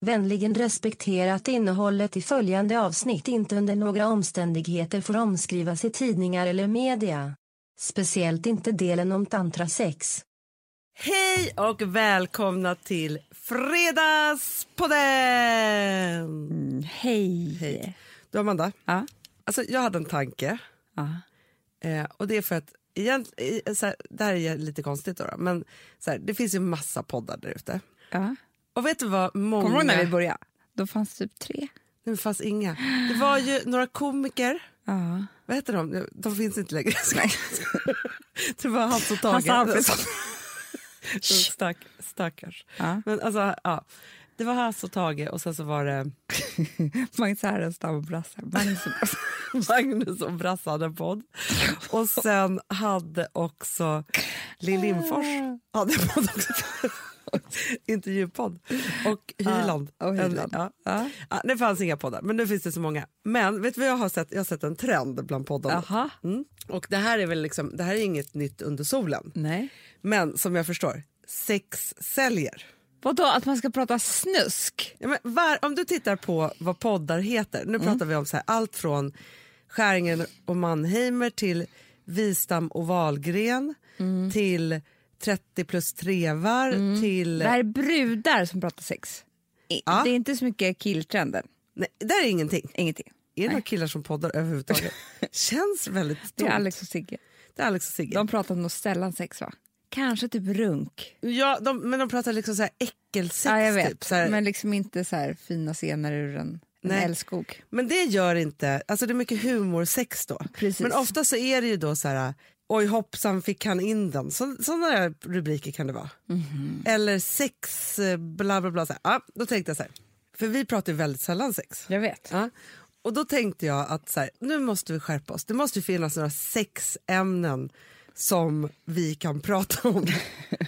Vänligen respektera att innehållet i följande avsnitt inte under några omständigheter får omskrivas i tidningar eller media. Speciellt inte delen om tantrasex. Hej och välkomna till Fredagspodden! Mm, hej. Hej. Du Amanda, Ja. alltså, jag hade en tanke. Ja. Eh, och det är för att, egent, så här, det här är lite konstigt då, då men så här, det finns ju massa poddar där ute. Ja. Och vet du vad många... Kommer du ihåg när vi började? Då fanns det typ tre. Det fanns inga. Det var ju några komiker, Ja. vad heter de? De finns inte längre. det var Hasse och Tage. Alfredson. Stack, stackars. Ja. Men alltså, ja. Det var Hasse och Tage och sen så var det Magnus Härenstam och Brasse. Magnus och Brasse. Magnus och Brasse hade en podd. Och sen hade också Lill Lindfors hade en podd också. Intervjupodd. Och Hyland. Ja, och Hyland. Ja. Ja. Ja, det fanns inga poddar, men nu finns det så många. Men vet du vad jag har sett? Jag har sett en trend bland poddarna. Jaha. Mm. Och det här är väl liksom, det här är inget nytt under solen. Nej. Men som jag förstår, sex säljer. Vadå, att man ska prata snusk? Ja, var, om du tittar på vad poddar heter, nu pratar vi om så här, allt från Skäringen och Mannheimer till Wistam och Wahlgren till 30 plus trevar till... Det här är brudar som pratar sex. I- Ja. Det är inte så mycket killtrender. Nej, där är ingenting. Ingenting. Är det några killar som poddar överhuvudtaget? Känns väldigt Det tomt. är Alex och Sigge. Det är Alex och Sigge. De pratar nog sällan sex va? Kanske typ runk. ja, de, men de pratar liksom så här äckelsex. Ja, jag vet. Typ, så här. Men, Men liksom inte så fina scener ur en, en älskog. det gör inte... Alltså det är mycket humorsex då. Precis. Men ofta så är det ju då så här... Oj hoppsan fick han in den. Så, sådana där rubriker kan det vara. Mhm. Eller sex eh, bla bla bla. Så. Ja, då tänkte jag så här. För vi pratar ju väldigt sällan sex. Jag vet. Ja. Och då tänkte jag att så här, nu måste vi skärpa oss. Det måste finnas några sexämnen som vi kan prata om.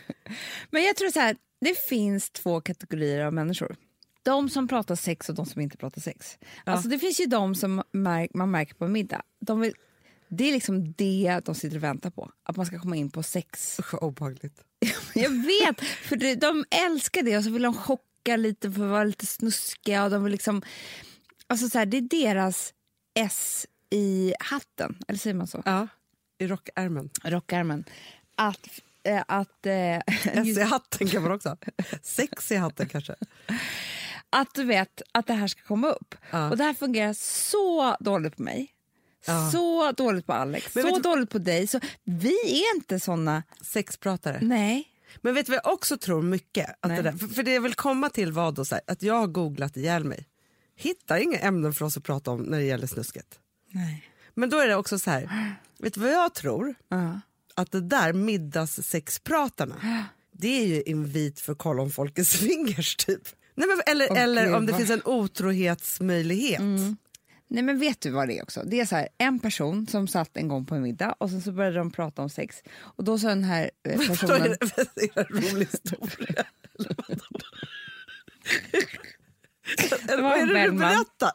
Men jag tror så här, det finns två kategorier av människor. De som pratar sex och de som inte pratar sex. Alltså det finns ju de som märk, man märker på middag. De vill, det är liksom det de sitter och väntar på. Att man ska komma in på sex. Usch obehagligt. Jag vet, för det, de älskar det och så vill de chocka lite för att vara lite snuskiga. Och de vill liksom, alltså så här, det är deras S i hatten, eller säger man så? Ja, i rockärmen. Rockärmen. Att, eh, att, eh, S i hatten kan man också. Sex i hatten kanske. att du vet att det här ska komma upp. Ja. Och det här fungerar så dåligt på mig. Ja. Så dåligt på Alex, Men så dåligt på dig. Så vi är inte såna. Sexpratare. Nej. Men vet du vad jag också tror mycket? Att Nej. det där, för, för det jag vill komma till var då så här, att jag har googlat ihjäl mig. Hittar inga ämnen för oss att prata om när det gäller snusket. Nej. Men då är det också så här, vet du vad jag tror? Ja. Att det där middagssexpratarna, det är ju invit för kolla om folk är swingers typ. Nej, men, eller, Åh, eller om det finns en otrohetsmöjlighet. Nej men vet du vad det är också? Det är så här, en person som satt en gång på en middag och sen så började de prata om sex. Och då sa den här eh, Då är personen... det, är det en rolig historia. Eller vad är det du berättar?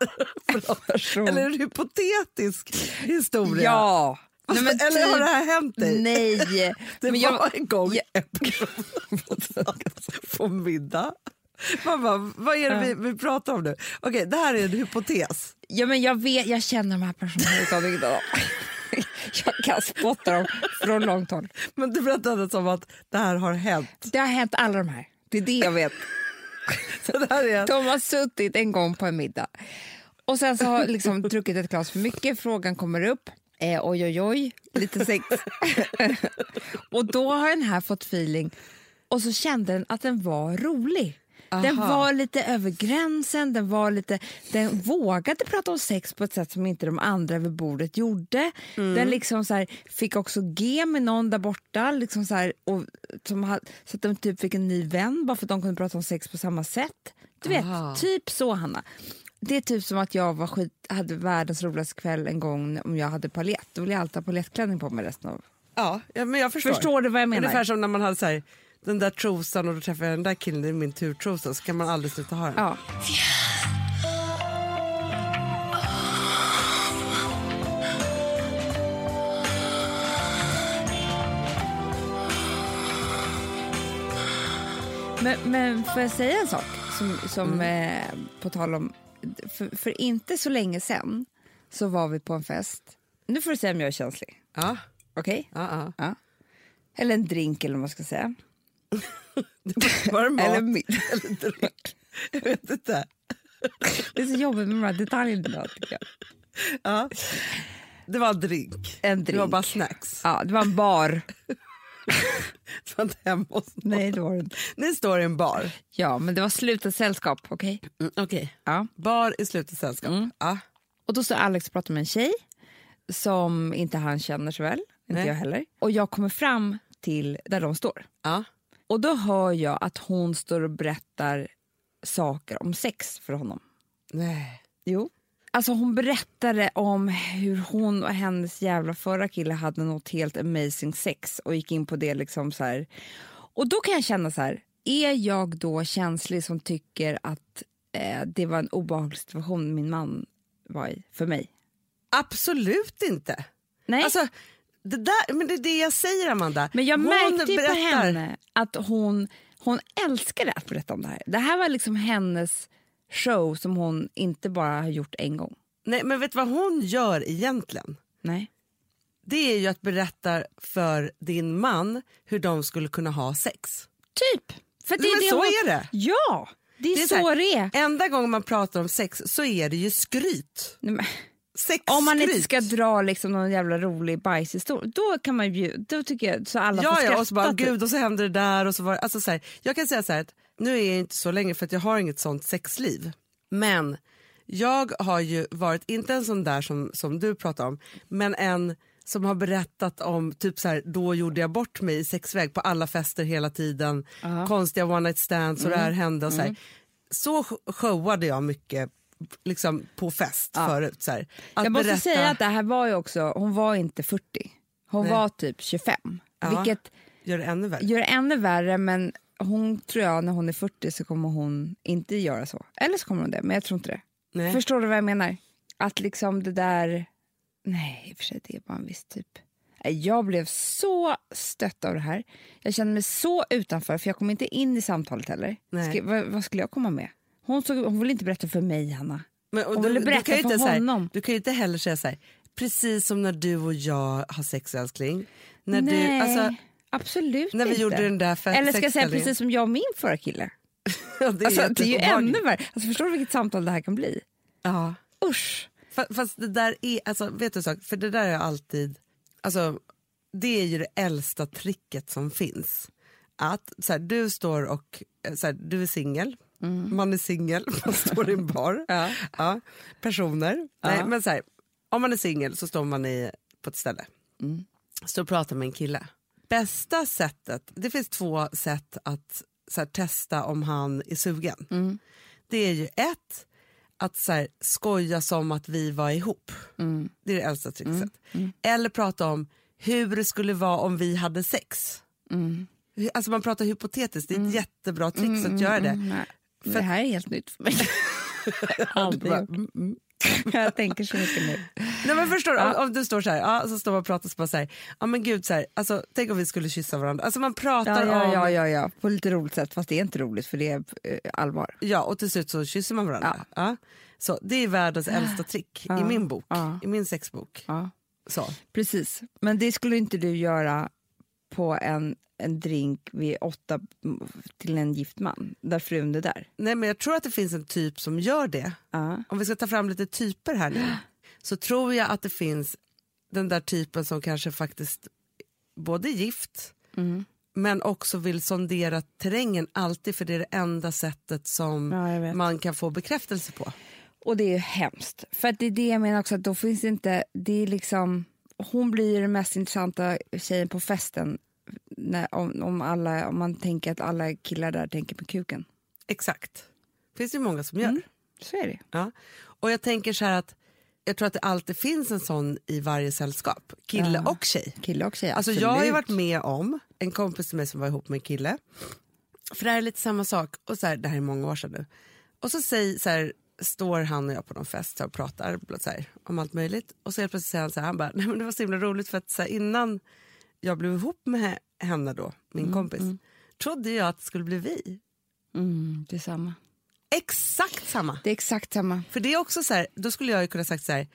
Eller är det en hypotetisk historia? Ja! Nej, men Eller har typ- det här hänt dig? Nej! Det men var jag, en gång Ja. en person på middag. Man bara, vad är det vi, vi pratar om nu? Okej, det här är en hypotes. Ja, men jag, vet, jag känner de här personerna. Jag kan spotta dem från långt håll. Men du berättade som att det här har hänt. Det har hänt alla de här. Det är det jag vet. Är De har suttit en gång på en middag och sen så har liksom druckit ett glas för mycket. Frågan kommer upp. Eh, oj, oj, oj, lite sex. och då har den här fått feeling och så kände den att den var rolig. Den var lite över gränsen, den, var lite, den vågade prata om sex på ett sätt som inte de andra vid bordet gjorde. Den liksom så här, fick också G med någon där borta, liksom så, här, och, som så att de typ fick en ny vän bara för att de kunde prata om sex på samma sätt. Du vet, Aha. typ så Hanna. Det är typ som att jag var skit, hade världens roligaste kväll en gång om jag hade palett. Då ville jag alltid ha palettklänning på mig resten av... Ja, ja, men jag förstår. Förstår du vad jag menar? Ungefär som när man hade så här, den där trosan och då träffar jag den där killen i min turtrosa så kan man aldrig sluta ha den. Ja. Men, men får jag säga en sak som som, som eh, på tal om... För, för inte så länge sen så var vi på en fest. Nu får du säga om jag är känslig. Ja, Okej? ja, ja. Eller en drink eller vad man ska säga. Var det mat Eller eller, mi- dryck? Jag vet inte. Det är så jobbigt med de här detaljerna. Ja. Det var en drink. En Det var drink. bara snacks. Ja, det var en bar. Det var inte hemma hos någon. Nej, det var inte. Ni står i en bar. Ja, men det var slutet sällskap, okej? Mm, Okej. Ja. Bar i slutet sällskap. Mm. Ja. Och då står Alex och pratar med en tjej som inte han känner så väl, inte Nej. jag heller. Och jag kommer fram till där de står. Ja. Och då hör jag att hon står och berättar saker om sex för honom. Nej. Jo. Alltså hon berättade om hur hon och hennes jävla förra kille hade något helt amazing sex och gick in på det liksom så här. Och då kan jag känna så här, är jag då känslig som tycker att eh, det var en obehaglig situation min man var i för mig? Absolut inte. Nej. Alltså, det, där, men det är det jag säger, Amanda. Men jag Hon märkte ju på berättar- henne att hon, hon älskade att berätta om det här. Det här var liksom hennes show som hon inte bara har gjort en gång. Nej, men vet du vad hon gör egentligen? Nej. Det är ju att berätta för din man hur de skulle kunna ha sex. Typ. För det Men det så hon... är det. Ja, det är, Det är så, så det är. Enda gången man pratar om sex så är det ju skryt. Nej, men- Sexskryt. Om man inte ska dra liksom någon jävla rolig bajshistoria, då kan man ju, då tycker jag så alla får Ja, skratta. ja, och så bara typ. gud och så händer det där. Och så var, alltså så här, jag kan säga så här att nu är jag inte så länge för att jag har inget sånt sexliv. Men jag har ju varit, inte en sån där som, som du pratar om, men en som har berättat om typ så här, då gjorde jag bort mig i sexväg på alla fester hela tiden, konstiga one night stands och det här Mm. hände. Och så, här. så showade jag mycket liksom, på fest förut. Så här. Jag måste berätta- säga att det här var ju också, hon var inte 40, hon Nej. var typ 25. Ja. Vilket Gör det ännu värre. gör det ännu värre men hon tror jag när hon är 40 så kommer hon inte göra så. Eller så kommer hon det, men jag tror inte det. Nej. Förstår du vad jag menar? Att liksom det där, nej i och för sig det är bara en viss typ. Jag blev så stött av det här. Jag kände mig så utanför för jag kom inte in i samtalet heller. Ska, vad, vad skulle jag komma med? Hon, såg, hon ville inte berätta för mig Hanna. Men, Hon ville berätta kan ju för inte så här- honom. du kan ju inte heller säga så här, precis som när du och jag har sex älskling. När, nej, du, alltså, absolut när vi inte. gjorde den där fe- Eller ska jag säga precis som jag och min förra kille? Ja, det, Alltså, det är ju ännu värre. Alltså, förstår du vilket samtal det här kan bli? Ja. Usch. Fa- Fast det där är, alltså, vet du en sak, för det där är alltid, alltså, det är ju det äldsta tricket som finns. Att så här, du står och, eh, så här, du är singel, man är singel, man står i en bar. Ja. Ja, personer. Nej, men så här, om man är singel så står man i, på ett ställe. Står och pratar med en kille. Bästa sättet, det finns två sätt att här, testa om han är sugen. Det är ju ett, att så här, skoja som att vi var ihop. Det är det äldsta trickset. Eller prata om hur det skulle vara om vi hade sex. Hur- Alltså man pratar hypotetiskt, det är ett jättebra trick att göra det. Nej, det här är helt nytt för mig. Aldrig bara, gjort. Jag tänker så mycket nu. Nej, men förstår du, om, om du står så här, ja, så står man och pratar så bara så här, ja men gud så här, alltså, tänk om vi skulle kyssa varandra. Alltså man pratar Ja, ja, om, ja, ja, ja, på lite roligt sätt. Fast det är inte roligt för det är eh, allvar. ja och till slut så kysser man varandra. Ja. Så det är världens äldsta trick i min bok, ja. i min sexbok. Ja. Så. Precis. Men det skulle inte du göra på en, en drink vid åtta till en gift man, där frun är där. Nej men jag tror att det finns en typ som gör det. Ja. Om vi ska ta fram lite typer här nu, så tror jag att det finns den där typen som kanske faktiskt både är gift Mm. men också vill sondera terrängen alltid för det är det enda sättet som Ja, man kan få bekräftelse på. Och det är hemskt. För det är det jag menar också, att då finns det inte, det är liksom, hon blir den mest intressanta tjejen på festen när, om, om, alla, om man tänker att alla killar där tänker på kuken. Exakt. finns det ju många som gör. Mm. Så är det. Ja. Och jag tänker så här att jag tror att det alltid finns en sån i varje sällskap, kille Ja. och tjej. Kille och tjej, Alltså absolut. jag har ju varit med om en kompis till mig som var ihop med en kille. För det här är lite samma sak, och så här, det här är många år sedan nu. Och så, säger, så här, står han och jag på någon fest och pratar här, om allt möjligt. Och så helt plötsligt säger han så här, han bara, Nej, men det var så himla roligt för att så här, innan jag blev ihop med he- henne då, min kompis, trodde jag att det skulle bli vi. Mm, det är samma. exakt samma. Det är exakt samma. För det är också så här, då skulle jag ju kunna sagt så här,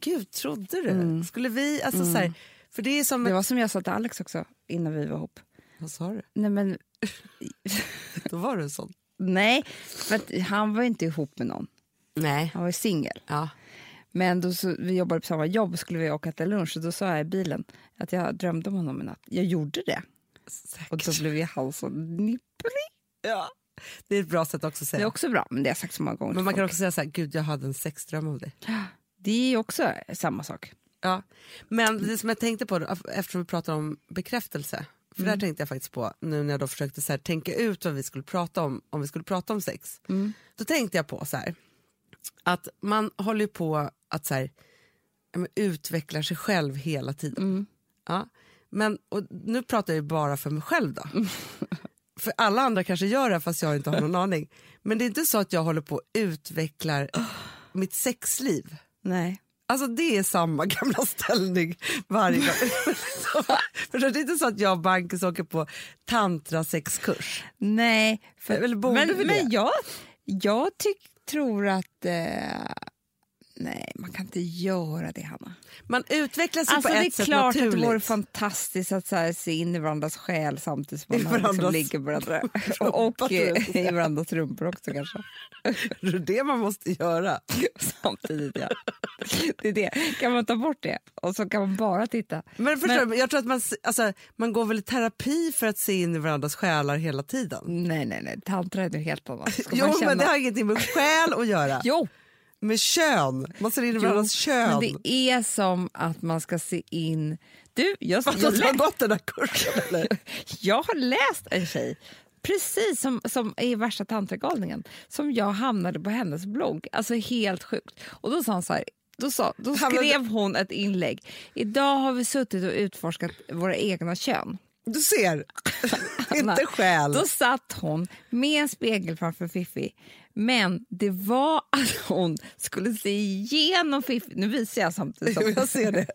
gud trodde du? Skulle vi, alltså så här, för det är som, Det var som jag sa till Alex också innan vi var ihop. vad sa du? Nej, men, Då var du en sån. nej för han var inte ihop med någon. Nej. Han var ju singel. Ja. Men då så, vi jobbade på samma jobb skulle vi åka till lunch och då sa jag i bilen att jag drömde om honom i natt. Jag gjorde det. Och då blev jag halsen nipprig. ja. Det är ett bra sätt också att Det är säga. också bra, men det har jag sagt så många gånger Men man kan också säga så här, gud jag hade en sexdröm om dig. Det är ju också samma sak. Ja. Men det som jag tänkte på, då, eftersom vi pratar om bekräftelse, för där tänkte jag faktiskt på nu när jag då försökte så här, tänka ut vad vi skulle prata om, om vi skulle prata om sex. Då tänkte jag på så här, att man håller på att så här, utvecklar sig själv hela tiden. Ja. Men, och nu pratar jag bara för mig själv då. för alla andra kanske gör det fast jag inte har någon aning. Men det är inte så att jag håller på och utvecklar mitt sexliv. Nej. Alltså det är samma gamla ställning varje gång. för det är inte så att jag och Bankis åker på tantrasexkurs. Nej, för, Eller borde men, vi det? men jag, jag tyck, tror att... Eh, nej, man kan inte göra det, Hanna. Man utvecklar sig Alltså, på det är ett sätt klart att naturligt. det vore fantastiskt att så här, se in i varandras själ samtidigt som man liksom ligger med varandra. och eh, i varandras rumpor också kanske. det är det man måste göra. Samtidigt, ja. Det är det. Kan man ta bort det och så kan man bara titta. Men, förstår du, jag tror att man, alltså, man går väl i terapi för att se in i varandras själar hela tiden. Nej, nej, nej. Tantra är något helt annat. Jo, känna... men det har ingenting med själ att göra. Jo, Med kön. Man ser in i varandras kön. men det är som att man ska se in... Du, jag, Fast jag, lä- gått den där kursen eller? jag har läst en tjej precis som, som i värsta tantragalningen som jag hamnade på hennes blogg. Alltså helt sjukt. Och då sa hon så här, då, sa, då skrev hon ett inlägg. Idag har vi suttit och utforskat våra egna kön. Du ser. inte själ. Då satt hon med en spegel framför Fiffi. Men det var att hon skulle se igenom Fiffi. Nu visar jag samtidigt. som- jag ser det.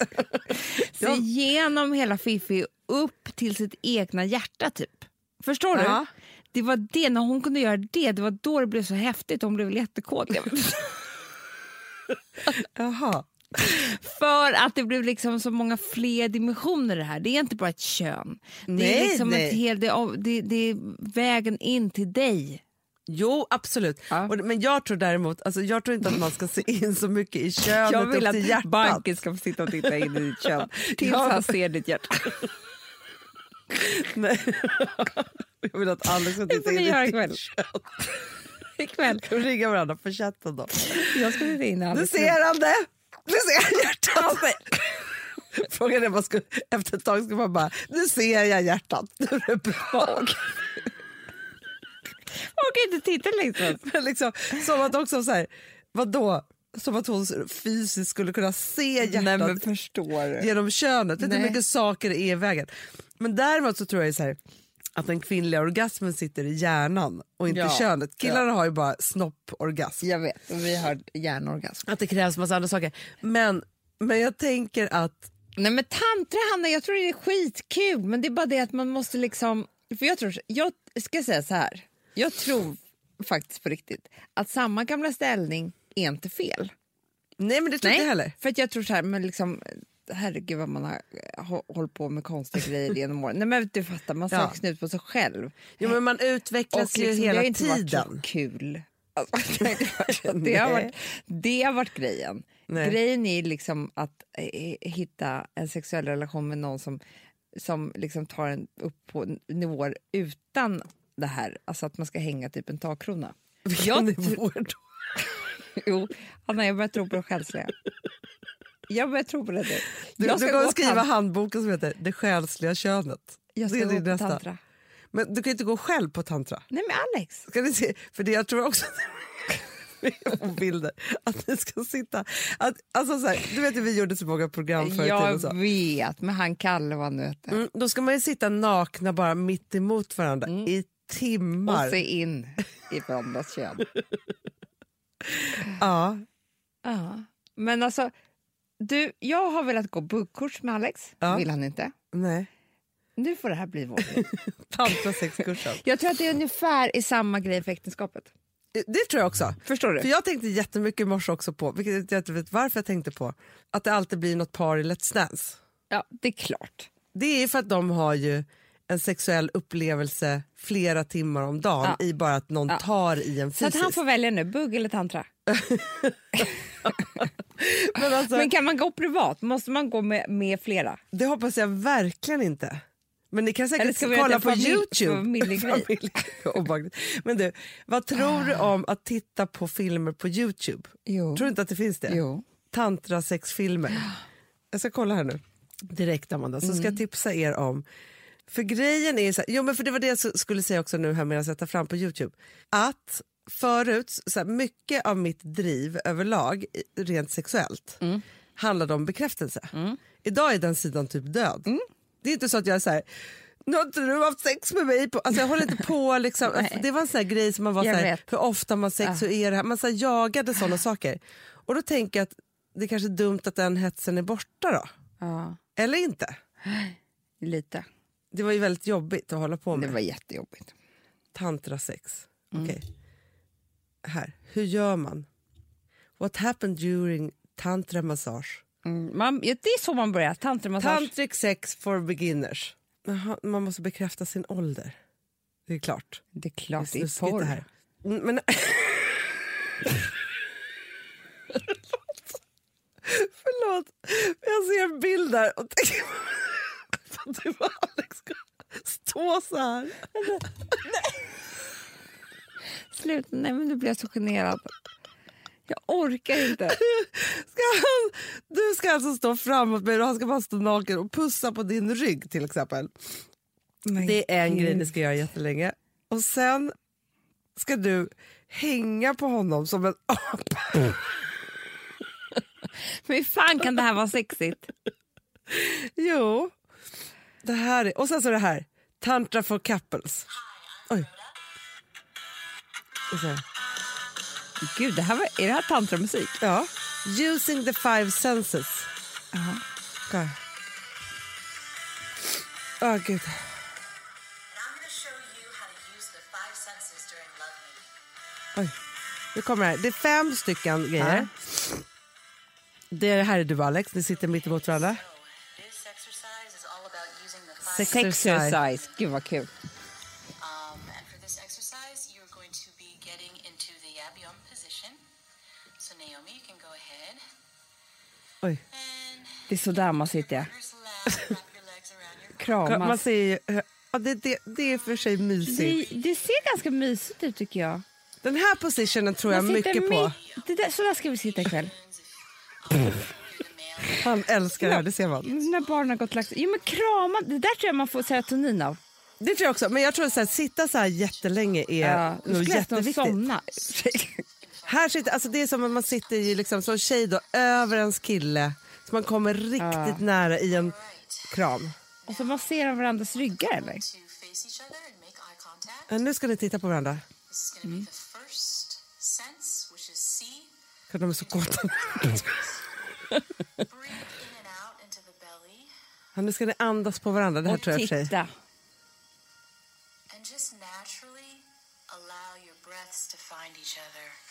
se igenom hela Fiffi upp till sitt egna hjärta typ. Förstår du? Ja. Det var det, när hon kunde göra det, det var då det blev så häftigt. Hon blev jättekåt. Jaha. För att det blev liksom så många fler dimensioner i det här. Det är inte bara ett kön. det är Nej, liksom nej. Ett hel, det, det, är vägen in till dig. Jo, absolut. Ja. Och, men jag tror däremot, alltså, jag tror inte att man ska se in så mycket i könet Jag vill att hjärtat. banken ska få sitta och titta in i ditt kön tills Ja. han ser ditt hjärta. Nej. jag vill att Alex ska titta in i ditt kön. Ikväll. Ska vi ringa varandra på chatten då? Jag ska titta in Alex ser han det! Nu ser han hjärtat! Frågan är man skulle, efter ett tag ska man bara, nu ser jag hjärtat, nu är det bra. Jag kan inte titta liksom. Men liksom, som att också så här, vadå? Som att hon fysiskt skulle kunna se hjärtat Nej genom könet. Du hur Nej. mycket saker det är i vägen? Men däremot så tror jag så här, att den kvinnliga orgasmen sitter i hjärnan och inte Ja. i könet. Killarna har ju bara snopporgasm. Jag vet, vi har hjärnorgasm. Att det krävs massa andra saker. Men, men jag tänker att Nej men tantra Hanna, jag tror det är skitkul men det är bara det att man måste liksom... För jag tror, jag ska säga så här. Jag tror faktiskt på riktigt att samma gamla ställning är inte fel. Nej men det tror inte jag heller. för att jag tror så här, men liksom herregud vad man har hå- hållit på med konstiga grejer genom åren. Nej men du fattar, man Ja. söker snut på sig själv. Jo, men man utvecklas ju liksom, det hela har inte varit tiden. så kul. Alltså, det, har varit, det har varit grejen. Nej. Grejen är liksom att eh, hitta en sexuell relation med någon som, som liksom tar en upp på nivåer utan det här. Alltså att man ska hänga typ en takkrona. Vilka nivåer då? Jo, Anna, jag börjar tro på det själsliga. Jag börjar tro på det nu. Du, jag du ska kommer gå skriva tant- handboken som heter Det själsliga könet. Jag Det ska är gå på nästa. tantra. Men du kan inte gå själv på tantra. Nej men Alex. Ska ni se? För det jag tror också bilder att ni ska sitta... Att, alltså så här, du vet att vi gjorde så många program förr Jag Så. vet, men han Kalle vad nu. Mm, då ska man ju sitta nakna bara mitt emot varandra i timmar. Mm. Och se in i varandras kön. Ja. Ja. Men alltså, du, jag har velat gå buggkurs med Alex. Ja. vill han inte. Nej. Nu får det här bli vår. Tantra sexkursen. jag tror att det är ungefär i samma grej för äktenskapet. Det tror jag också. Förstår du? För jag tänkte jättemycket i morse också på, vilket jag inte vet varför jag tänkte på, att det alltid blir något par i Let's Dance. Ja, det är klart. Det är för att de har ju en sexuell upplevelse flera timmar om dagen Ja. i bara att någon Ja. tar i en Så att fysiskt. han får välja nu, bugg eller tantra. Men alltså, Men kan man gå privat? Måste man gå med, med flera? Det hoppas jag verkligen inte. Men ni kan säkert ska kolla på familj- Youtube. familjegrej? Men du, vad tror du om att titta på filmer på Youtube? Jo. Tror du inte att det finns det? Jo. Tantrasexfilmer. Jag ska kolla här nu. Direkt Amanda, så ska Mm. jag tipsa er om för grejen är så här, jo men för det var det jag skulle säga också nu här medan jag tar fram på Youtube. Att förut, så här, mycket av mitt driv överlag, rent sexuellt, Mm. handlade om bekräftelse. Idag är den sidan typ död. Mm. Det är inte så att jag är så här, nu har inte du haft sex med mig? På, alltså jag håller inte på liksom, Nej. det var en sån här grej som man var så här, hur ofta man sex, hur är det här? Man så här, jagade sådana saker. Och då tänker jag att det är kanske är dumt att den hetsen är borta då. Ja, Eller inte. lite. Det var ju väldigt jobbigt att hålla på Det med. var jättejobbigt. Tantrasex. Mm. Okej. Här. Hur gör man? What happened during tantra massage? Mm, man, ja, det är så man börjar, tantramassage. Tantric sex for beginners. Man måste bekräfta sin ålder. Det är klart. det är klart, det är porr. det här. Mm, Men... Förlåt. Jag ser en bild där och tänker att du och Alex ska stå så här. Sluta, nej men nu blir jag så generad. Jag orkar inte. Ska han, du ska alltså stå framåt mig och han ska bara stå naken och pussa på din rygg till exempel. Men Det är en grej ni ska göra jättelänge. Och sen ska du hänga på honom som en apa. Men hur fan kan det här vara sexigt? Jo. Det här är, och sen så det här. Tantra for couples. Oj. Gud, det här var, är det här tantramusik? Ja. Using the five senses. Jaha. Åh gud. During lovemaking. Oj. Nu kommer det här. Det är fem stycken grejer. Det här är du Alex, ni sitter mitt emot varandra. So, this exercise is all about using the five Sex- Sexercise. Gud vad kul. Det är så där man sitter. Kramas. Man ser ju, ja, det, det, det är för sig mysigt. Det, det ser ganska mysigt ut tycker jag. Den här positionen tror jag mycket på. Det där, så där ska vi sitta ikväll. Han älskar det här, det ser man. När barnen har gått och lagt sig. Jo men krama, det där tror jag man får serotonin av. Det tror jag också, men jag tror att sitta så här jättelänge är Ja, nog jätteviktigt. somna. Här sitter, alltså det är som att man sitter i, liksom, som tjej då, över ens kille. Så man kommer riktigt nära i en kram. Och så masserar varandras ryggar eller? Ja, nu ska ni titta på varandra. För De är så kåta. Ja, nu ska ni andas på varandra. Det här Och tror jag sig. titta.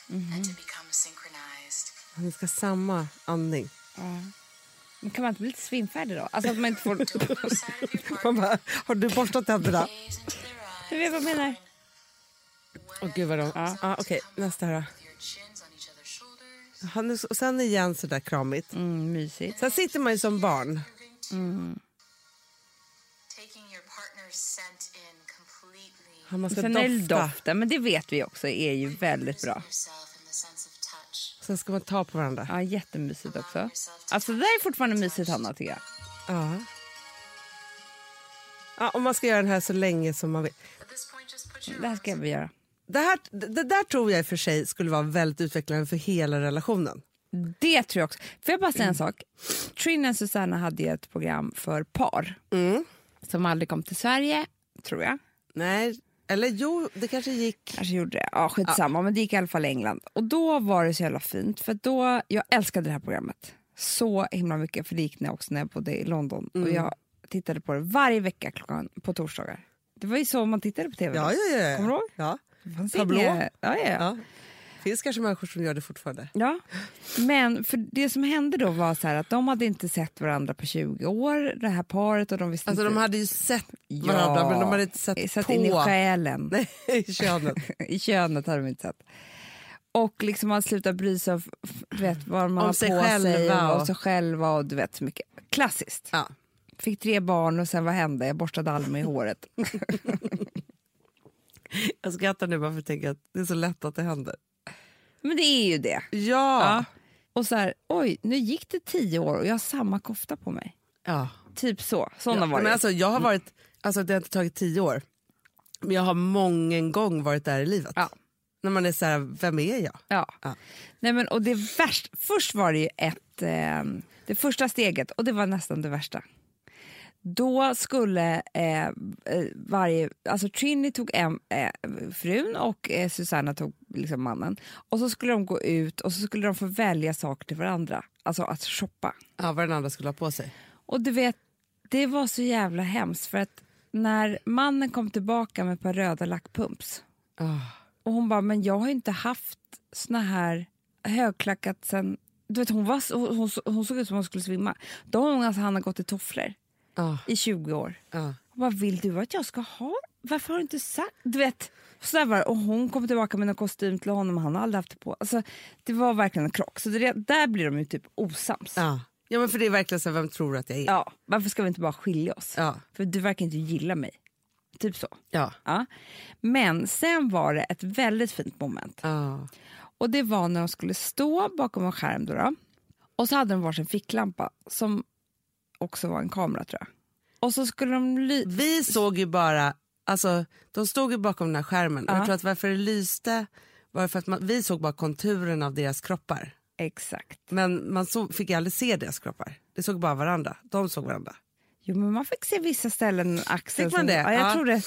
Become synchronized. Ni ska samma andning. Men kan man inte bli lite svimfärdig då? Alltså att man inte får... Man bara, har du borstat tänderna? Du vet vad jag menar? Åh gud vad de... Ja. Ja, Okej, nästa här då. Ja, nu, och sen igen så där kramigt. Mm, mysigt. Sen sitter man ju som barn. Completely. Ja, Man ska Sen är det dofta. doften, men det vet vi också är ju väldigt bra. Sen ska man ta på varandra. Ja, jättemysigt också. Alltså det där är fortfarande mysigt Hanna tycker jag. Ja. Ja, och man ska göra den här så länge som man vill. Det här ska vi göra. Det, här, det där tror jag för sig skulle vara väldigt utvecklande för hela relationen. Det tror jag också. Får jag bara säga en sak? Trin och Susanna hade ett program för par som aldrig kom till Sverige, tror jag. Nej, eller jo, det kanske gick. Kanske gjorde det. Ja, skitsamma. Men det gick i alla fall i England. Och då var det så jävla fint. För då, jag älskade det här programmet så himla mycket. För det gick när jag också när jag bodde i London. Och jag tittade på det varje vecka klockan på torsdagar. Det var ju så man tittade på tv. Ja, ja, ja. ja. Kommer du ihåg? Ja. Det fanns Tablå? inga- Ja, ja, ja. Ja. finns kanske människor som gör det fortfarande. Ja, men för det som hände då var så att de hade inte sett varandra på 20 år, det här paret. Och de visste Alltså inte... de hade ju sett Ja, varandra men de hade inte sett, satt på in i själen. Nej, i könet. I könet hade de inte sett. Och liksom man slutar bry sig om vet, vad man Om har sig på sig själva och, och- och sig själva och du vet så mycket. Klassiskt. Ja. Fick tre barn och sen vad hände? Jag borstade Alma i håret. Jag skrattar nu bara för att tänka att det är så lätt att det händer. Men det är ju det. Ja. Ja. Och så här, oj, nu gick det tio år och jag har samma kofta på mig. ja. Typ så. Såna Ja, var men det. alltså, jag har varit, alltså det har inte tagit tio år, men jag har många gång varit där i livet. Ja. När man är så här, vem är jag? Ja. Ja. Nej, men, och det värst, först var det ju ett, eh, det första steget och det var nästan det värsta. Då skulle eh, eh, varje, alltså Trini tog en, eh, frun och eh, Susanna tog liksom mannen. Och så skulle de gå ut och så skulle de få välja saker till varandra, alltså att shoppa. Ja, vad den andra skulle ha på sig. Och du vet, det var så jävla hemskt för att när mannen kom tillbaka med ett par röda lackpumps Ah. och hon bara, men jag har inte haft såna här högklackat sen... Du vet, hon, var, hon, hon, hon såg ut som hon skulle svimma. Då har hon, alltså, han har gått i tofflor Ah. i 20 år. Ah. Vad vill du att jag ska ha? Varför har du inte sagt? Du vet, så var. Och hon kom tillbaka med en kostym till honom och han har aldrig haft det på. Alltså, det var verkligen en krock. Så det, där blir de ju typ osams. Ja. ja, men för det är verkligen så vem tror du att jag är? Ja, varför ska vi inte bara skilja oss? Ja. För du verkar inte gilla mig. Typ så. Ja. Ja. Men sen var det ett väldigt fint moment. Ah. Och Det var när de skulle stå bakom en skärm. Då då. Och så hade de varsin ficklampa som också var en kamera tror jag. Och så skulle de... Ly- Vi såg ju bara, alltså de stod ju bakom den här skärmen och Ja. jag tror att varför det lyste var för att man, vi såg bara konturen av deras kroppar. Exakt. Men man såg, fick aldrig se deras kroppar. Det såg bara varandra. De såg varandra. Jo, men man fick se vissa ställen. Axeln Fick man som- det? Ja, jag Ja. tror det.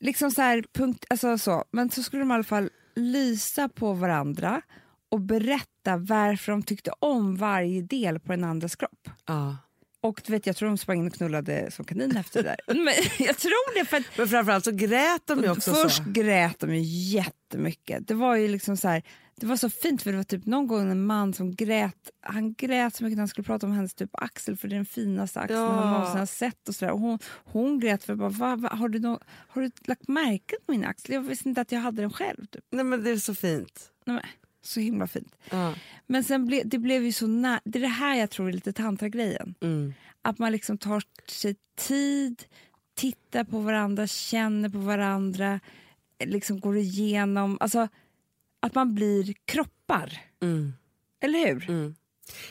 Liksom så här, punkt, alltså så. Men så skulle de i alla fall lysa på varandra och berätta varför de tyckte om varje del på den andras kropp. Ja. Och du vet, jag tror de sprang in och knullade som kanin efter det där. Men jag tror det, för att Men framförallt så grät de ju också först så. grät de ju jättemycket. Det var ju liksom så här, det var så fint för det var typ någon gång en man som grät, han grät så mycket när han skulle prata om hennes typ axel för det är den finaste axeln Ja. han någonsin har sett och så där. Och hon, hon grät för bara, va, va, har, du nå- har du lagt märke på min axel? Jag visste inte att jag hade den själv. Typ. Nej men det är så fint. Nej, men, så himla fint. Ja. Men sen ble, det blev ju så nä- det är det här jag tror är lite tantragrejen. Mm. Att man liksom tar sig tid, tittar på varandra, känner på varandra, liksom går igenom... Alltså, att man blir kroppar. Mm. Eller hur? Mm.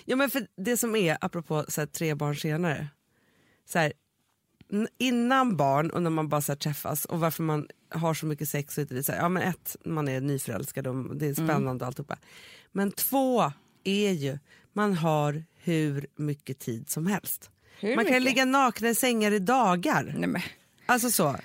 Ja, men för det som är, apropå så här, tre barn senare. Så här, innan barn och när man bara så träffas och varför man har så mycket sex och det, så här, ja, men ett, man är nyförälskad och det är spännande och alltihopa. Men två är ju, man har hur mycket tid som helst. Hur man kan mycket? ligga nakna i sängar i dagar. Nej, men, Alltså så.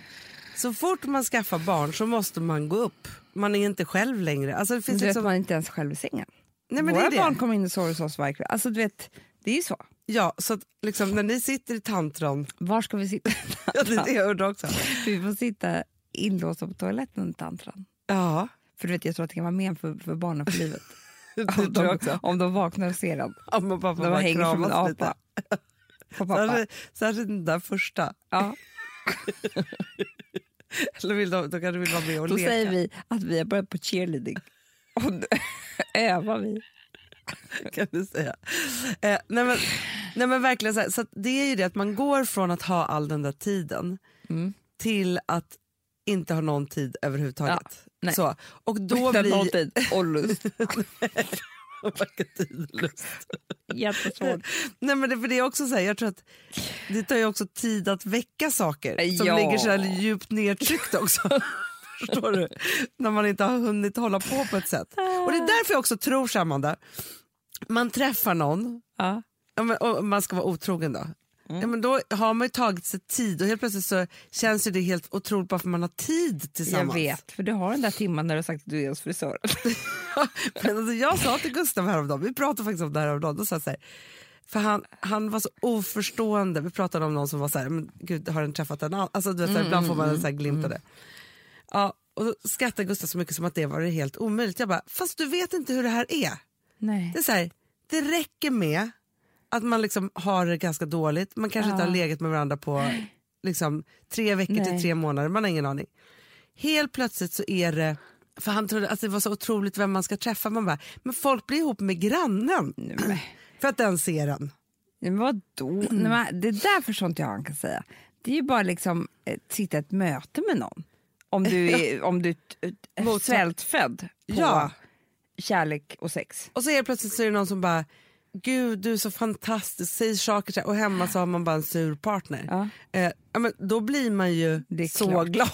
Så fort man skaffar barn så måste man gå upp. Man är inte själv längre. Alltså det du finns vet, liksom... man är inte ens själv i sängen. Nej, men Våra barn kommer in och sover hos oss varje kväll. Alltså, du vet, det är ju så. Ja, så att, liksom, när ni sitter i tantron, Var ska vi sitta? ja, det är det jag undrar också. vi får sitta inlåsta på toaletten under tantran. Ja, För du vet, jag tror att det kan vara men för, för barnen för livet. om, de, om de vaknar och ser den. Ja, man bara De bara hänger som en apa. På pappa. Särskilt, särskilt den där första. Ja. Eller vill de, de kanske vill vara med och Då leka. säger vi att vi har börjat på cheerleading. Och då övar vi. kan du säga. Eh, nej, men, nej men verkligen så, här, så det är ju det att man går från att ha all den där tiden Mm. till att inte ha någon tid överhuvudtaget. Ja, så. Och då blir... någonting. Och lust. Varken tid och lust. Jättesvårt. Nej men det, för det är också så här, jag tror att det tar ju också tid att väcka saker som Ja. ligger så här djupt nedtryckt också. Förstår du? När man inte har hunnit hålla på på ett sätt. Och det är därför jag också tror, Amanda, man träffar någon Ja. Ja, men, och man ska vara otrogen då. Mm. Ja, men då har man ju tagit sig tid och helt plötsligt så känns ju det helt otroligt bara för man har tid Jag tillsammans. vet, för du har den där timman när du har sagt att du är hos frisören. Men alltså, jag sa till Gustav häromdagen, vi pratade faktiskt om det här häromdagen, då sa jag så här, för han, han var så oförstående, vi pratade om någon som var så här, men gud har den träffat en annan? Alltså, du vet, så här, ibland får man en så här glimt av det. Ja, Och då skrattar Gustav så mycket som att det var helt omöjligt. Jag bara, fast du vet inte hur det här är. Nej. Det är så här, det räcker med att man liksom har det ganska dåligt, man kanske inte Ja. har legat med varandra på liksom, tre veckor till Nej. tre månader, man har ingen aning. Helt plötsligt så är det, för han trodde att det var så otroligt vem man ska träffa, man bara, men folk blir ihop med grannen. För att den ser en. Men vadå? Nej, men det där förstår inte jag han kan säga. Det är ju bara liksom eh, sitta ett möte med någon. Om du är, om du är svältfödd på Ja. kärlek och sex. Och så helt plötsligt så är det någon som bara, gud du är så fantastisk, säger saker så här, och hemma så har man bara en sur partner. Ja. Eh, ja, men då blir man ju så klart. glad.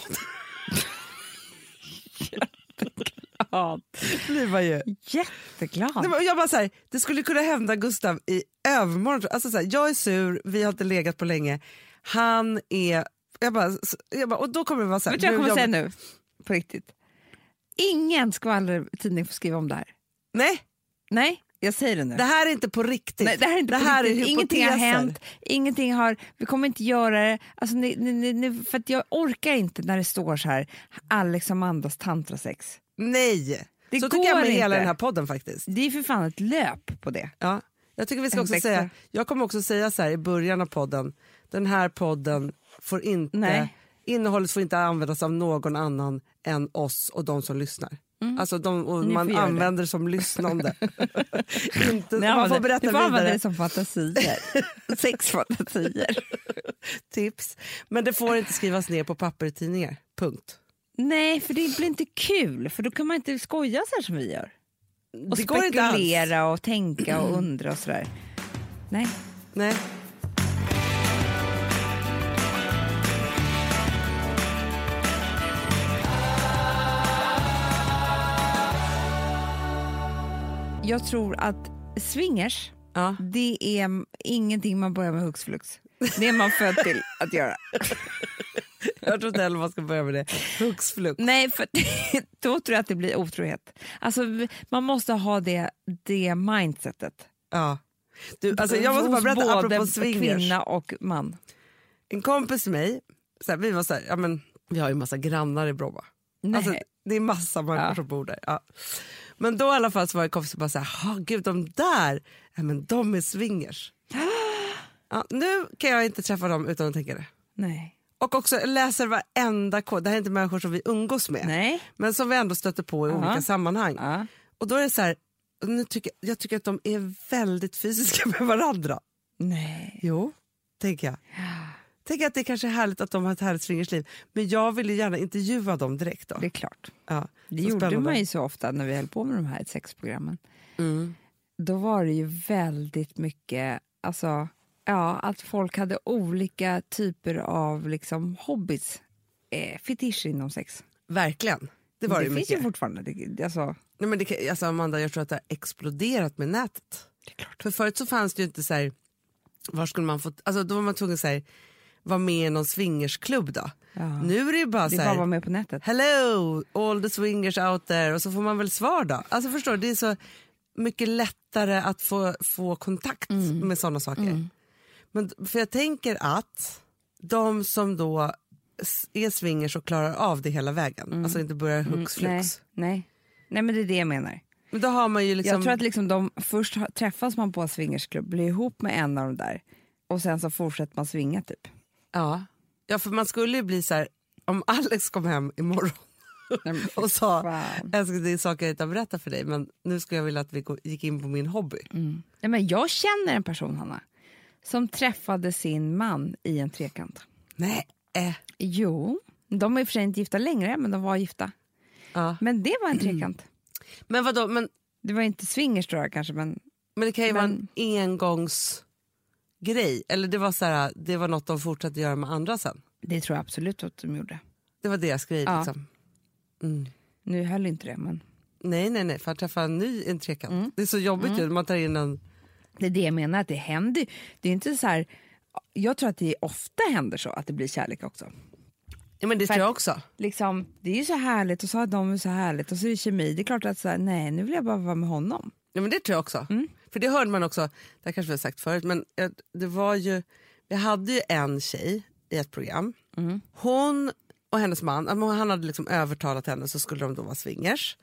Ja, blir man ju. jätteglad. Nej, men jag bara så här, det skulle kunna hända Gustav i övermorgon. Alltså så här, jag är sur, vi har inte legat på länge. Han är... Jag bara, jag bara, och då kommer det vara så här... Vet du vad jag kommer säga jobbar- nu? På riktigt. Ingen skvallertidning får skriva om det här. Nej, Nej, jag säger det nu. det här är inte på riktigt. Nej, det här är inte på här är Ingenting har hänt. Ingenting har, vi kommer inte göra det. Alltså, ni, ni, ni, för att jag orkar inte när det står så här Alex och Amandas tantrasex. Nej, Det så tycker jag med går hela inte. den här podden faktiskt. Det är för fan ett löp på det. Ja, jag tycker vi ska också säga, jag kommer också säga så här i början av podden, den här podden får inte, Nej. innehållet får inte användas av någon annan än oss och de som lyssnar. Alltså de, Mm. Man får använder det som lyssnande. inte, Ni man får berätta ni får använda vidare det som fantasier. Sexfantasier. tips. Men det får inte skrivas ner på papper i tidningar. Punkt. Nej, för det blir inte kul. För då kan man inte skoja så här som vi gör. Och det går inte alls. spekulera och tänka och undra och sådär. Nej. Nej. Jag tror att swingers, Ja. det är ingenting man börjar med hux flux. Det är man född till att göra. Jag tror inte heller man ska börja med det. Hux flux. Nej, för då tror jag att det blir otrohet. Alltså, man måste ha det, det mindsetet. Ja. Du, alltså, jag måste bara Hos berätta både apropå swingers. kvinna och man. En kompis till mig, så här, vi var så här, ja, men, vi har ju massa grannar i Bromma. Nej. Alltså, det är massa människor Ja. som bor där. Ja. Men då i alla fall så var det en kompis som bara så här, "Ha, gud de där, ja, men de är swingers. Ja, nu kan jag inte träffa dem utan att tänka det. Nej. Och också läser varenda kod, det här är inte människor som vi umgås med. Nej. Men som vi ändå stöter på i Ja. olika sammanhang. Ja. Och då är det så här, nu tycker, jag tycker att de är väldigt fysiska med varandra. Nej. Jo, tänker jag. Tänker att det kanske är härligt att de har ett härligt swingersliv. Men jag vill ju gärna intervjua dem direkt. Då. Det är klart. Ja, Det så gjorde spännande. man ju så ofta när vi höll på med de här sexprogrammen. Mm. Då var det ju väldigt mycket, alltså, ja, att folk hade olika typer av liksom, hobbies. Eh, fetischer inom sex. Verkligen. Det var det, finns mycket. ju fortfarande. Det, alltså, Nej, men det, alltså Amanda, jag tror att det har exploderat med nätet. det är klart. För förut så fanns det ju inte så här, var skulle man få, alltså då var man tvungen att vara med i någon swingersklubb då. Ja. Nu är det ju bara Det så är bara att vara med på nätet. hello all the swingers out there och så får man väl svar då. Alltså förstår du, det är så mycket lättare att få, få kontakt Mm. med sådana saker. Men, för jag tänker att de som då är swingers och klarar av det hela vägen, alltså inte börjar hux Mm, nej, flux. nej. nej, men det är det jag menar. Men då har man ju liksom... Jag tror att liksom de, först träffas man på en swingersklubb, blir ihop med en av de där och sen så fortsätter man svinga typ. Ja. ja, för man skulle ju bli så här, om Alex kom hem imorgon Nej, och sa älskling det är saker jag inte har berättat för dig men nu skulle jag vilja att vi gick in på min hobby. Nej, men jag känner en person, Hanna, som träffade sin man i en trekant. Nej. Eh. Jo, de är i och för sig inte gifta längre, men de var gifta. Ja. Men det var en trekant. Men vadå, men, Det var inte swingers tror jag kanske, men men det kan ju vara Men- en engångsgrej eller det var, så här, det var något de fortsatte göra med andra sen. det tror jag absolut att de gjorde. Det var deras grej Ja. liksom. Mm. Nu höll inte det, men Nej, nej, nej, för att träffa en ny en trekant. Mm. Det är så jobbigt ju, man tar in en... det är det jag menar, att det händer. Det är inte så här, jag tror att det ofta händer så, att det blir kärlek också. Ja, men det tror jag också. Liksom, det är ju så härligt och så har de så härligt och så är det kemi. Det är klart att så här, nej, nu vill jag bara vara med honom. Ja, men det tror jag också. Mm. För det hörde man också, det kanske vi har sagt förut, men det var ju, vi hade ju en tjej i ett program. Mm. Hon, och hennes man, han hade liksom övertalat henne så skulle de då vara swingers.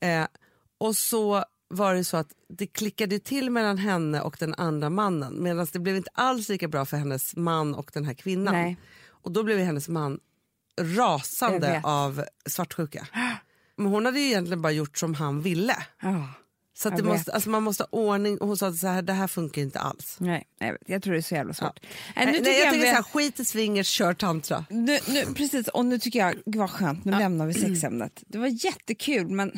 Eh, och så var det så att det klickade till mellan henne och den andra mannen medan det blev inte alls lika bra för hennes man och den här kvinnan. Nej. Och då blev hennes man rasande av svartsjuka. Men hon hade ju egentligen bara gjort som han ville. Ja. Så att det måste, alltså man måste ha ordning och hon sa att så här, det här funkar inte alls. Nej, jag, vet, jag tror det är så jävla svårt. Nej, nu nej, jag jag tycker vi- så här, skit i swingers, kör tantra. Nu, nu, precis, och nu tycker jag, gud vad skönt, nu lämnar vi sexämnet. Det var jättekul, men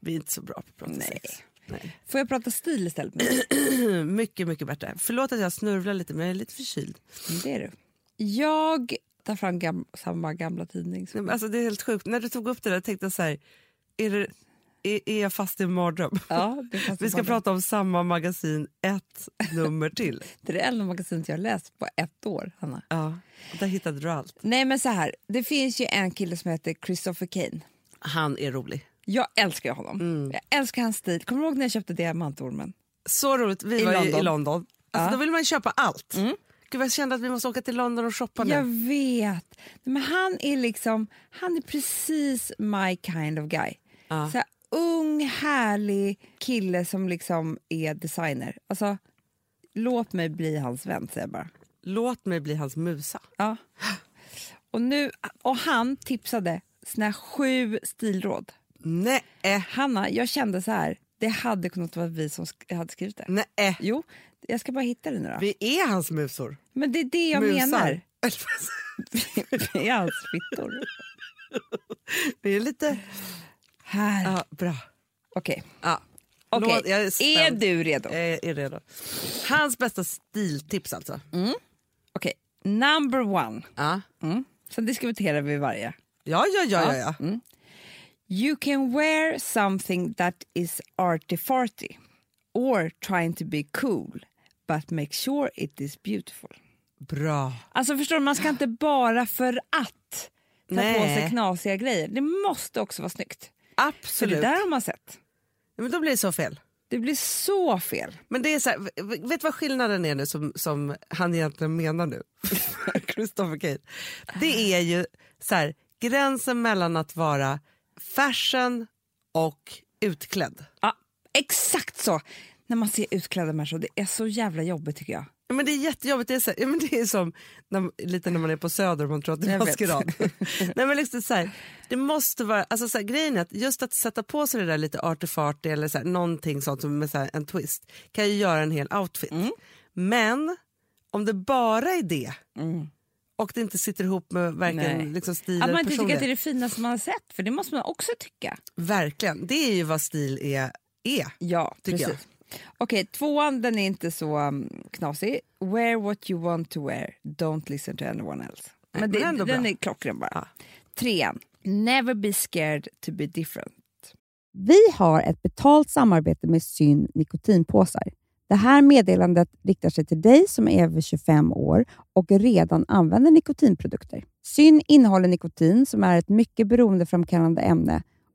Vi är inte så bra på att prata Nej. sex. Nej. får jag prata stil istället? nu? Mycket, mycket bättre. Förlåt att jag snurvlar lite men jag är lite förkyld. Det är du. Jag tar fram gam, samma gamla tidning. Men Alltså, det är helt sjukt. När du tog upp det där tänkte jag så här, är, det, är, är jag fast i en mardröm? Ja, Vi ska prata om samma magasin ett nummer till. det är det enda magasinet jag har läst på ett år, Hanna. Ja, där hittade du allt. Nej men så här, det finns ju en kille som heter Christopher Kane. Han är rolig. Jag älskar honom. Jag älskar hans stil. Kommer du ihåg när jag köpte diamantormen? Så roligt. Vi I var London. i London. Alltså, Ja. Mm. Då vill man köpa allt. Gud, jag kände att vi måste åka till London och shoppa nu. Jag vet. Men han är liksom, han är precis my kind of guy. Ja. Så ung, härlig kille som liksom är designer. Alltså, låt mig bli hans vän, säger jag bara. Låt mig bli hans musa. Ja. Och, nu, och han tipsade sina sju stilråd. Nej, Hanna, jag kände så här, det hade kunnat vara vi som sk- hade skrivit det. nej. Jo, jag ska bara hitta det nu då. Vi är hans musor. Men det är det jag Musar. menar. Vi är hans fittor. Vi är lite... Här. Ja, bra. Okej. Ja. Okej, Låt- jag är är, du redo? Jag är, är redo. Hans bästa stiltips alltså. Okej, number one. Ja. Mm. Sen diskuterar vi varje. Ja, ja, ja, ja, ja. You can wear something that is arty-farty or trying to be cool but make sure it is beautiful. Bra. Alltså förstår du, man ska inte bara för att ta på Nej. sig knasiga grejer. Det måste också vara snyggt. För Absolut. det där har man sett. Ja, Men då blir det så fel. Det blir så fel. Men det är så här, vet du vad skillnaden är nu som, som han egentligen menar nu? Christopher Kane. Det är ju så här, gränsen mellan att vara fashion och utklädd. Ja, exakt så. När man ser utklädda människor, det är så jävla jobbigt tycker jag. Ja, men det är jättejobbigt. Det är, så här, ja, men det är som när, lite när man är på Söder och man tror att det är maskerad. Nej, men liksom så här, det måste vara, alltså så här, grejen är att just att sätta på sig det där lite artifarty eller så här, någonting sånt som med så här, en twist kan ju göra en hel outfit. Mm. Men om det bara är det och det inte sitter ihop med verkligen liksom, stil Att man inte tycker att det är det finaste man har sett, för det måste man också tycka. Verkligen, det är ju vad stil är. är. Ja, Tycker jag. Okej, tvåan den är inte så um, knasig. Wear what you want to wear, don't listen to anyone else. Nej, Men, det, men ändå den bra. är klockren bara. Ja. Trean, never be scared to be different. Vi har ett betalt samarbete med Syn nikotinpåsar. Det här meddelandet riktar sig till dig som är över 25 år och redan använder nikotinprodukter. Syn innehåller nikotin som är ett mycket beroendeframkallande ämne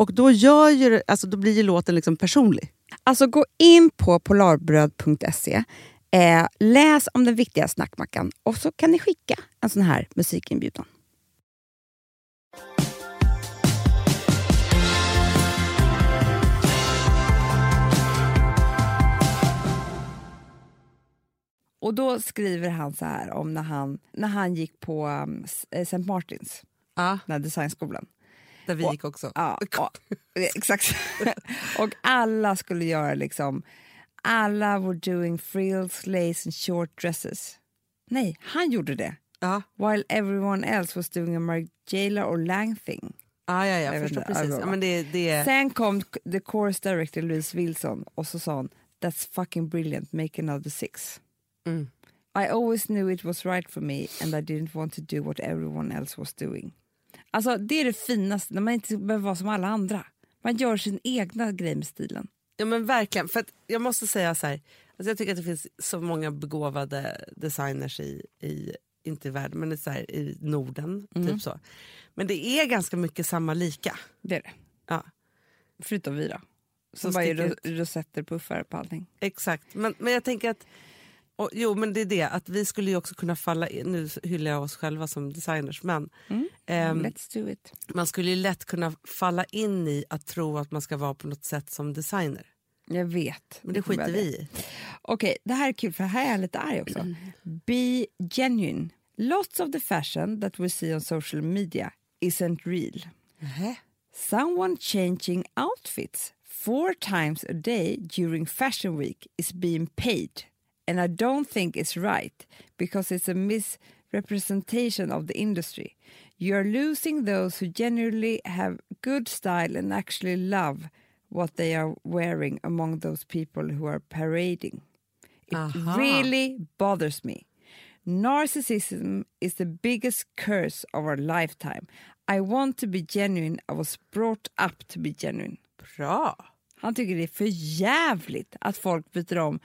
Och då, gör ju, alltså, då blir ju låten liksom personlig. Alltså gå in på polarbröd.se, eh, läs om den viktiga snackmackan och så kan ni skicka en sån här musikinbjudan. Och då skriver han så här om när han, när han gick på um, S- eh, St. Martins, Ja, den här designskolan. Gick också. Ja, och, exakt. och alla skulle göra liksom... Alla were doing frills, lace and short dresses. Nej, han gjorde det. Ja, While everyone else was doing a Margiela or Lang thing. ja, ja, Jag förstår inte, precis. ja, Ja, men det, det, Sen kom the chorus director Louise Wilson och så sa hon That's fucking brilliant, make another six. Mm. I always knew it was right for me and I didn't want to do what everyone else was doing. Alltså det är det finaste, när man inte behöver vara som alla andra. Man gör sin egna grej med stilen. Ja men verkligen. För jag måste säga så här. Alltså jag tycker att det finns så många begåvade designers i, i inte i världen, men i så här, i Norden. Typ så. Men det är ganska mycket samma lika. Det är det. Ja, Förutom vi då. Som Som bara är rosetter, puffar på allting. exakt. Men, men jag tänker att och, jo men det är det, att vi skulle ju också kunna falla in, nu hyllar jag oss själva som designers, men ehm, Let's do it. man skulle ju lätt kunna falla in i att tro att man ska vara på något sätt som designer. Jag vet. Men det skiter vi i. Okej, det här är kul för här är jag lite arg också. Be genuine. Lots of the fashion that we see on social media isn't real. Someone changing outfits four times a day during Fashion Week is being paid. And I don't think it's right because it's a misrepresentation of the industry. You are losing those who genuinely have good style and actually love what they are wearing among those people who are parading. It Aha. really bothers me. Narcissism is the biggest curse of our lifetime. I want to be genuine. I was brought up to be genuine. Bra! Han tycker det är för jävligt att folk byter om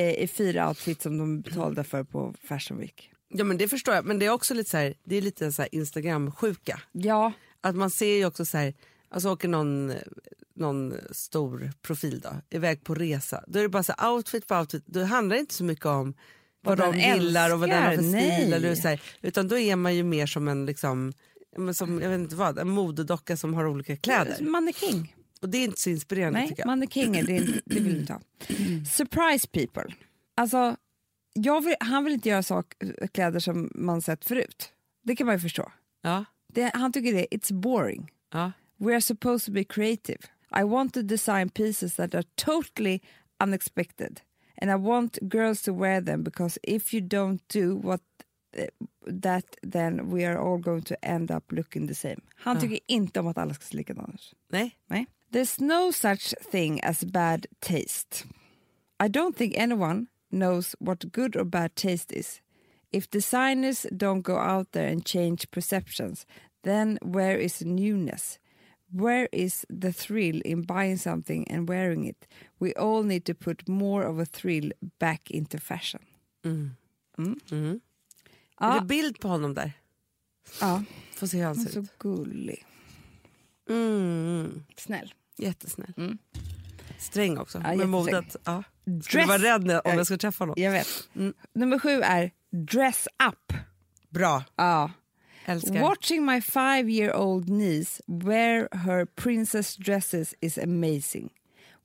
i fyra outfits som de betalade för på Fashion Week. Ja men det förstår jag, men det är också lite så här, det är lite så här Instagram-sjuka. Ja, Att man ser ju också så här, alltså åker någon, någon stor profil då, iväg på resa. Då är det bara så här, outfit på outfit, då handlar det inte så mycket om vad, Vad de gillar och vad den har för stil. Eller så här, utan då är man ju mer som en liksom, men som, jag vet inte vad, en modedocka som har olika kläder. mannekäng. Och det är inte så inspirerande Nej, tycker jag. mannekänger, det, är- det vill jag inte ha. Surprise people. Alltså, vill, han vill inte göra sak, kläder som man sett förut. Det kan man ju förstå. Ja, Det, han tycker det it's boring. ja. We are supposed to be creative. I want to design pieces that are totally unexpected. And I want girls to wear them because if you don't do what eh, that then we are all going to end up looking the same. Han tycker inte om att alla ska se likadana ut. Nej. Nej. There's no such thing as bad taste. I don't think anyone knows what good or bad taste is. If designers don't go out there and change perceptions, then where is newness? Where is the thrill in buying something and wearing it? We all need to put more of a thrill back into fashion. Är Ja. det bild på honom där? Ja, Får se hur han är ser så ut. gullig. Mm. Snäll. Jättesnäll. Sträng också. Ja, med modet. Ja. Skulle vara rädd om Ja. jag skulle träffa honom. Jag vet. Nummer sju är dress up. Bra. Ja. Älskar. Watching my five year old niece wear her princess dresses is amazing.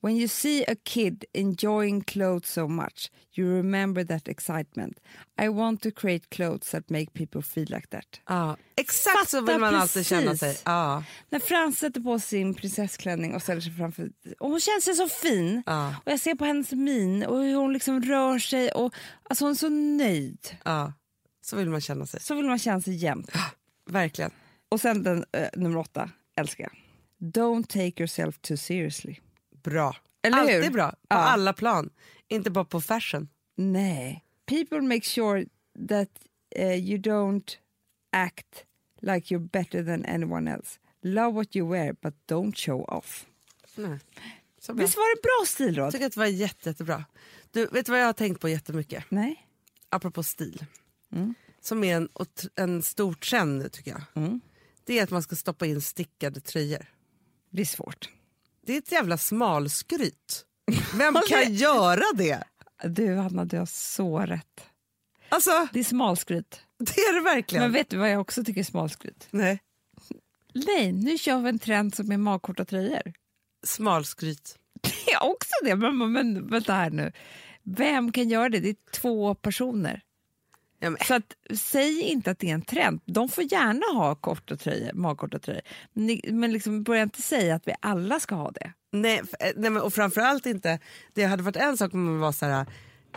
When you see a kid enjoying clothes so much, you remember that excitement. I want to create clothes that make people feel like that. Ja. Exakt så Fatta vill man alltid precis. känna sig. Ja. När Frans sätter på sin prinsessklänning och ställer sig framför... Och hon känner sig så fin. Ja. Och Jag ser på hennes min och hur hon liksom rör sig. Och, alltså hon är så nöjd. ja. Så vill man känna sig. Så vill man känna sig jämt. Verkligen. Och sen den, eh, nummer åtta, älskar jag. Don't take yourself too seriously. Bra. Eller Alltid hur? bra. På Ja. alla plan. Inte bara på fashion. Nej. People make sure that eh, you don't act like you're better than anyone else. Love what you wear but don't show off. Nej. Så bra. Visst var det bra Jag stilråd? tycker att det var jätte, jättebra. Du, vet du vad jag har tänkt på jättemycket? Nej. Apropå stil. Mm. Som är en, en stor trend nu tycker jag. Mm. Det är att man ska stoppa in stickade tröjor. Det är svårt. Det är ett jävla smalskryt. Vem kan göra det? Du, Hanna, du har så rätt. Alltså, Det är smalskryt. det är det verkligen. Men vet du vad jag också tycker är smalskryt? Nej, Nej, nu kör vi en trend som är magkorta tröjor. smalskryt. Det är också det, men, men, vänta här nu. Vem kan göra det? Det är två personer. Ja, Så att, säg inte att det är en trend. De får gärna ha korta tröjor, magkorta tröjor. Men, liksom, börja inte säga att vi alla ska ha det. nej, eh, nej, men, och framförallt inte, det hade varit en sak om man var så här.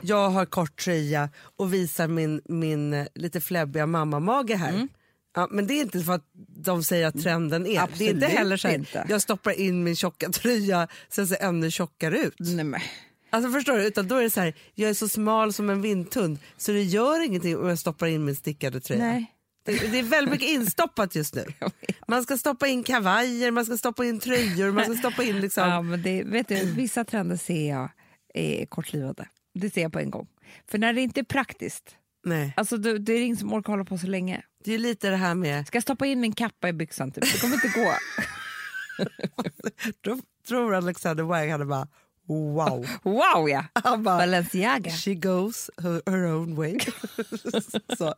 Jag har kort tröja och visar min, min eh, lite fläbbiga mammamage här. Mm. Ja, men det är inte för att de säger att trenden är. det är inte Absolut heller så här, inte. jag stoppar in min tjocka tröja sen ser ännu tjockare ut. Nej, men. Alltså förstår du? Utan då är det så här, jag är så smal som en vindtund så det gör ingenting om jag stoppar in min stickade tröja. Nej. Det, det är väldigt mycket instoppat just nu. Man ska stoppa in kavajer, man ska stoppa in tröjor, man ska stoppa in liksom... Ja, men det, vet du, vissa trender ser jag är kortlivade. Det ser jag på en gång. För när det inte är praktiskt, Nej. alltså det, det är ingen som orkar hålla på så länge. Det är lite det här med, Ska jag stoppa in min kappa i byxan? Typ? Det kommer inte gå. tror Alexander Wang hade bara wow. Wow ja! Bara, Balenciaga. she goes her, her own way. så,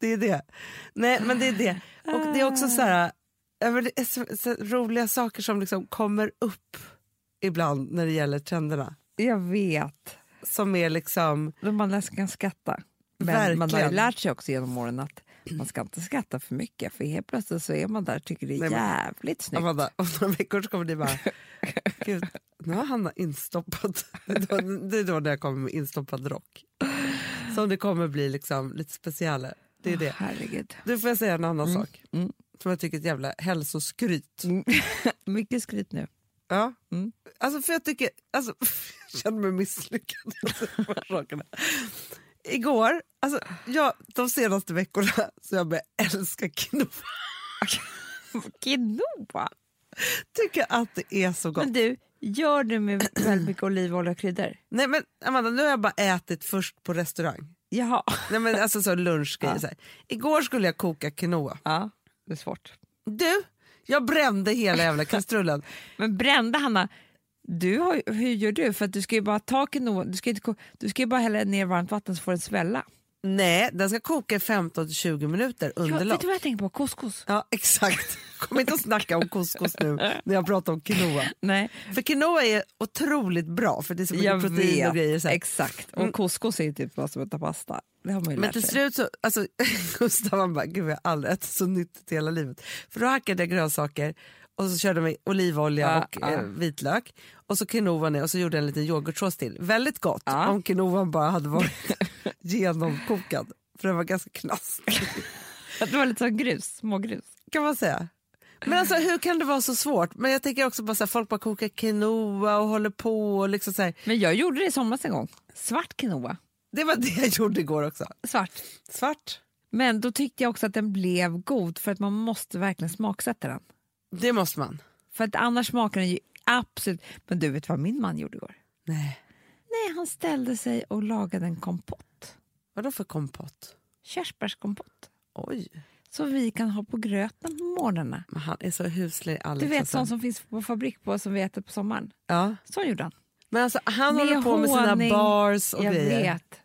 det är det. Nej men det är det. Och det är också så här, så, så roliga saker som liksom kommer upp ibland när det gäller trenderna. Jag vet. Som är liksom, man nästan kan skratta. Men man har ju Verkligen. lärt sig också genom åren att man ska inte skratta för mycket för helt plötsligt så är man där och tycker det är Nej, jävligt snyggt. Amanda, om några veckor så kommer det bara, gud, nu har Hanna instoppat. Det är då, det är då när jag kommer med instoppad rock. Som det kommer bli liksom lite specialare. Det är det. Herregud. Du får jag säga en annan sak. mm. Som jag tycker är ett jävla hälsoskryt. Mycket skryt nu. Ja. Mm. Alltså för jag tycker, alltså, jag känner mig misslyckad. Igår, alltså, jag, de senaste veckorna så jag börjat älska quinoa. Quinoa? tycker att det är så gott. Men du, gör du med väldigt mycket olivolja och kryddor? Nej men Amanda, nu har jag bara ätit först på restaurang. Jaha. Nej, men alltså så lunchgrejer. Ja. Igår skulle jag koka quinoa. Ja, det är svårt. Du, jag brände hela jävla kastrullen. Men brända Hanna, du har, hur gör du? För att du ska ju bara ta du ska, inte, du ska ju bara hälla ner varmt vatten så får den svälla. Nej, den ska koka i 15-20 minuter Ja, under vet lock. du vad jag tänker på? Couscous. Ja, exakt. Kom inte att snacka om couscous nu när jag pratar om quinoa. Nej, För quinoa är otroligt bra för det är så mycket jag protein vet. och grejer. Så här. Exakt. Och Mm. couscous är ju typ vad som att ta pasta. Det har man ju Men lärt till sig. slut så, alltså Gustav han bara, gud jag har aldrig ätit så nyttigt i hela livet. För då hackade jag grönsaker och så körde med olivolja Ja, och ja. eh, vitlök och så quinoa ner och så gjorde en liten yoghurtsås till. Väldigt gott Ja. om quinoan bara hade varit genomkokad. För den var ganska knaskig Att Det var lite som grus, smågrus. kan man säga. Men alltså hur kan det vara så svårt? Men jag tänker också bara så här, folk bara kokar quinoa och håller på och liksom så här. Men jag gjorde det i somras en gång. Svart quinoa. Det var det jag gjorde igår också. Svart. Svart. Men då tyckte jag också att den blev god för att man måste verkligen smaksätta den. Det måste man. För att annars smakar den ju absolut... Men du vet vad min man gjorde igår? Nej. Nej, han ställde sig och lagade en kompott. Vadå för kompott? Körsbärskompott. Oj, Så vi kan ha på gröten på morgnarna. men han är så huslig Alex. Du vet alltså. sån som finns på fabrik på som vi äter på sommaren. Ja. Så gjorde han. Men alltså, han Med håller på med sina honung. bars och jag grejer. vet.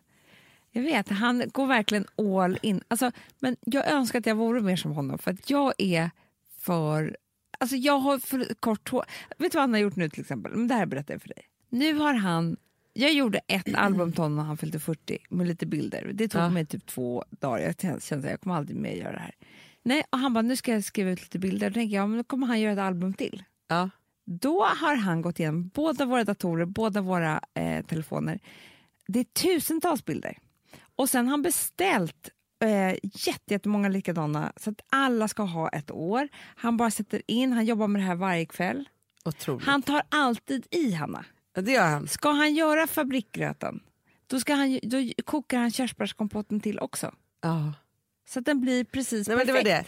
Jag vet, han går verkligen all in. Alltså, men jag önskar att jag vore mer som honom för att jag är för... Alltså jag har för kort hår. Vet du vad han har gjort nu till exempel? Men det här berättar jag för dig. Nu har han... Jag gjorde ett album till honom när han fyllde 40 med lite bilder. Det tog Ja. mig typ två dagar. Jag kände att jag kommer aldrig mer göra det här. Nej, och han bara, nu ska jag skriva ut lite bilder. Då tänker jag, men då kommer han göra ett album till. Ja. Då har han gått igenom båda våra datorer, båda våra eh, telefoner. Det är tusentals bilder. Och sen har han beställt eh, jätte- jättemånga likadana så att alla ska ha ett år. Han bara sätter in, han jobbar med det här varje kväll. Otroligt. Han tar alltid i, Hanna. Ja, det gör han. Ska han göra fabriksgröten, då, ska han, då kokar han körsbärskompotten till också. Ja. Så att den blir precis Nej, men perfekt. det var det.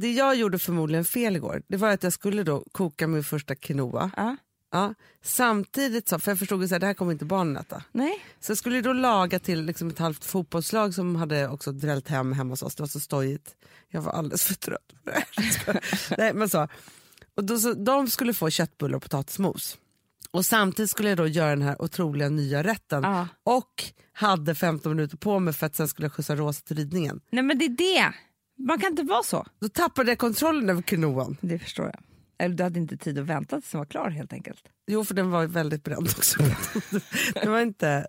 Det jag gjorde förmodligen fel igår, det var att jag skulle då koka min första quinoa. Ja. Ja. Samtidigt så, för jag förstod att det här kommer inte barnen äta. Nej, Så jag skulle då laga till liksom ett halvt fotbollslag som hade också drällt hem hemma hos oss. Det var så stojigt. Jag var alldeles för trött på det. Nej, men så. Och då, så, de skulle få köttbullar och potatismos. Och samtidigt skulle jag då göra den här otroliga nya rätten. Ja. Och hade 15 minuter på mig för att sen skulle jag skjutsa Rosa till ridningen. Nej men det är det. Man kan inte vara så. Då tappade jag kontrollen över quinoan. Det förstår jag. Eller du hade inte tid att vänta tills den var klar helt enkelt. Jo, för den var väldigt bränd också. det var inte...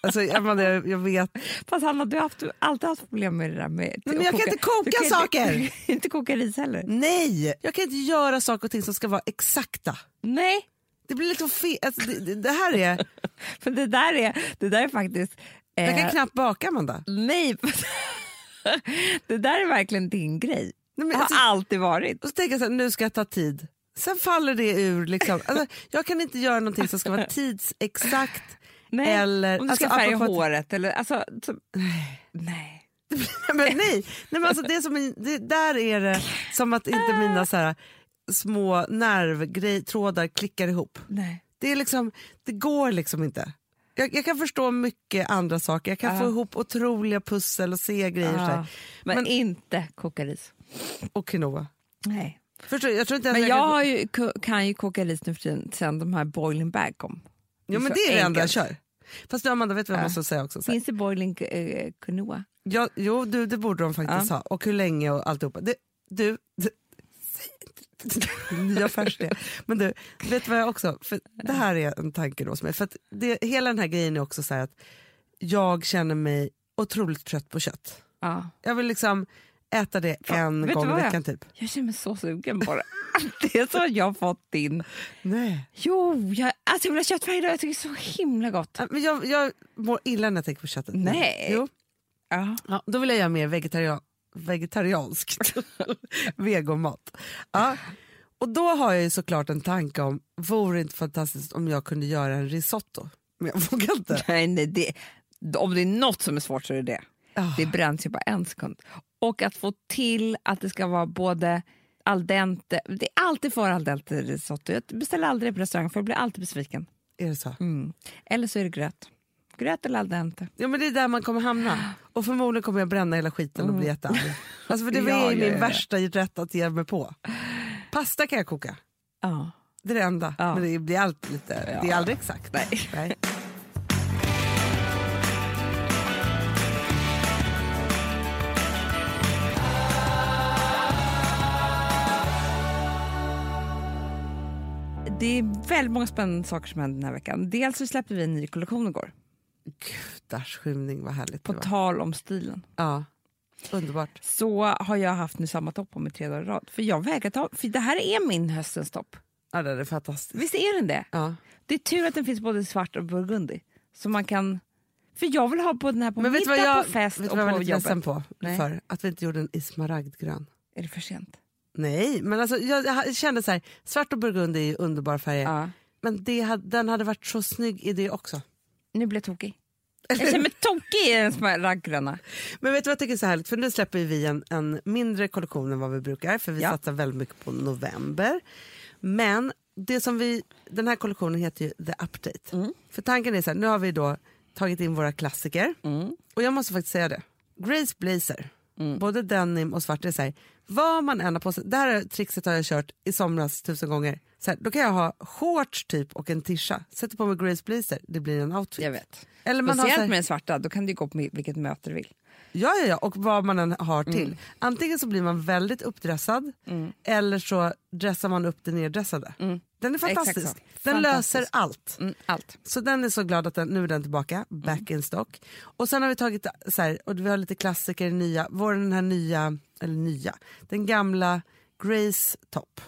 Alltså, jag, menar, jag, vet... Fast Hanna, du har haft, alltid haft problem med det där med Men jag kan inte koka kan saker! Inte, inte koka ris heller. Nej! Jag kan inte göra saker och ting som ska vara exakta. Nej, Det blir lite fel. Alltså, det, det, det här är... för det där är, det där är faktiskt... eh, Jag kan knappt baka, Amanda. nej, det där är verkligen din grej. Nej, Det men, har alltså, alltid varit. och så tänker jag så här, nu ska jag ta tid. Sen faller det ur. Liksom. Alltså, jag kan inte göra någonting som ska vara tidsexakt. Nej. Eller, Om du ska alltså, färga håret eller... Alltså, så, nej. men nej, nej men alltså det som det, där är det som att inte mina så här, små nervtrådar klickar ihop. nej. Det, är liksom, det går liksom inte. Jag, jag kan förstå mycket andra saker, jag kan Ja. få ihop otroliga pussel och se grejer här. Men, Men- inte koka ris. Och quinoa. Nej. Förstår, jag tror inte Men jag jag kan- har ju, kan ju koka ris nu för tiden sen de här boiling bag kom. Jo men det är det enda jag kör. Fast du Amanda, vet du vad jag Ja. måste säga också? Finns det boiling eh, quinoa? ja, jo, du, det borde de faktiskt Ja. ha. Och hur länge och alltihopa. Det, du, det, nya det. Men du, vet du vad jag också, för det här är en tanke då som är, för att det, hela den här grejen är också så att jag känner mig otroligt trött på kött. Ja. Jag vill liksom äta det en vet du gång i veckan typ. Jag känner mig så sugen bara. det är så jag har fått din... Nej. Jo, jag, alltså jag vill ha kött varje dag. Jag tycker det är så himla gott. Men jag, jag mår illa när jag tänker på köttet. Nej. Jo. Ja. Ja, då vill jag göra mer vegetaria vegetarianskt. Vegomat. Ja. Och då har jag såklart en tanke om, vore det inte fantastiskt om jag kunde göra en risotto? Men jag vågar inte. Nej, nej, det, om det är något som är svårt så är det det. Ah. Det bränns ju bara en sekund. Och att få till att det ska vara både al dente. Det är alltid för al dente risotto. Jag beställer aldrig på restaurang för jag blir alltid besviken. Är det så? Mm. Eller så är det gröt. Gröt eller al dente. Ja men det är där man kommer hamna. Och förmodligen kommer jag bränna hela skiten och bli jättearg. Alltså för det Mm. Ja, är min ja. värsta rätt att ge mig på. Pasta kan jag koka. Ja. Det är det enda. Ja. Men det blir alltid lite, det är aldrig exakt. Nej. Det är väldigt många spännande saker som händer den här veckan. Dels så släppte vi en ny kollektion igår. Gudars skymning vad härligt På det var. tal om stilen. Ja, underbart. Så har jag haft nu samma topp på mig tre dagar i rad. För jag vägrar ta, för det här är min höstens topp. Ja, det är fantastiskt. Visst är den det? Ja. Det är tur att den finns både svart och burgundi. Så man kan... För jag vill ha på den här på Men middag, vad jag, på fest vet och du vad jag på var lite jobbet. ledsen på? Nej. För att vi inte gjorde den i smaragdgrön. Är det för sent? Nej, men alltså, jag, jag kände så här, svart och burgundi är ju underbara färger. Ja. Men det, den hade varit så snygg i det också. Nu blir jag tokig. Jag känner mig tokig i den smaragdgröna. Men vet du vad jag tycker är så härligt? För nu släpper vi en, en mindre kollektion än vad vi brukar. För vi Ja. satsar väldigt mycket på november. Men det som vi, den här kollektionen heter ju The Update. Mm. För tanken är så här, nu har vi då tagit in våra klassiker. Mm. Och jag måste faktiskt säga det. Grace Blazer, både denim och svart, är så här, vad man än har på sig. Det här trixet har jag kört i somras tusen gånger. Så här, då kan jag ha shorts typ och en tisha. Sätter på mig Grace Blazer, det blir en outfit. Jag vet. Eller man har Speciellt här, med den svarta, då kan du gå på vilket möte du vill. Ja, ja, ja, och vad man än har till. Mm. Antingen så blir man väldigt uppdressad eller så dressar man upp det neddressade. Den är fantastisk. Mm. Den Fantastisk. löser allt. Mm, allt. Så den är så glad att den, nu är den tillbaka, back in stock. Och sen har vi tagit så här, och vi har lite klassiker, nya, vår den här nya, eller nya, den gamla Grace topp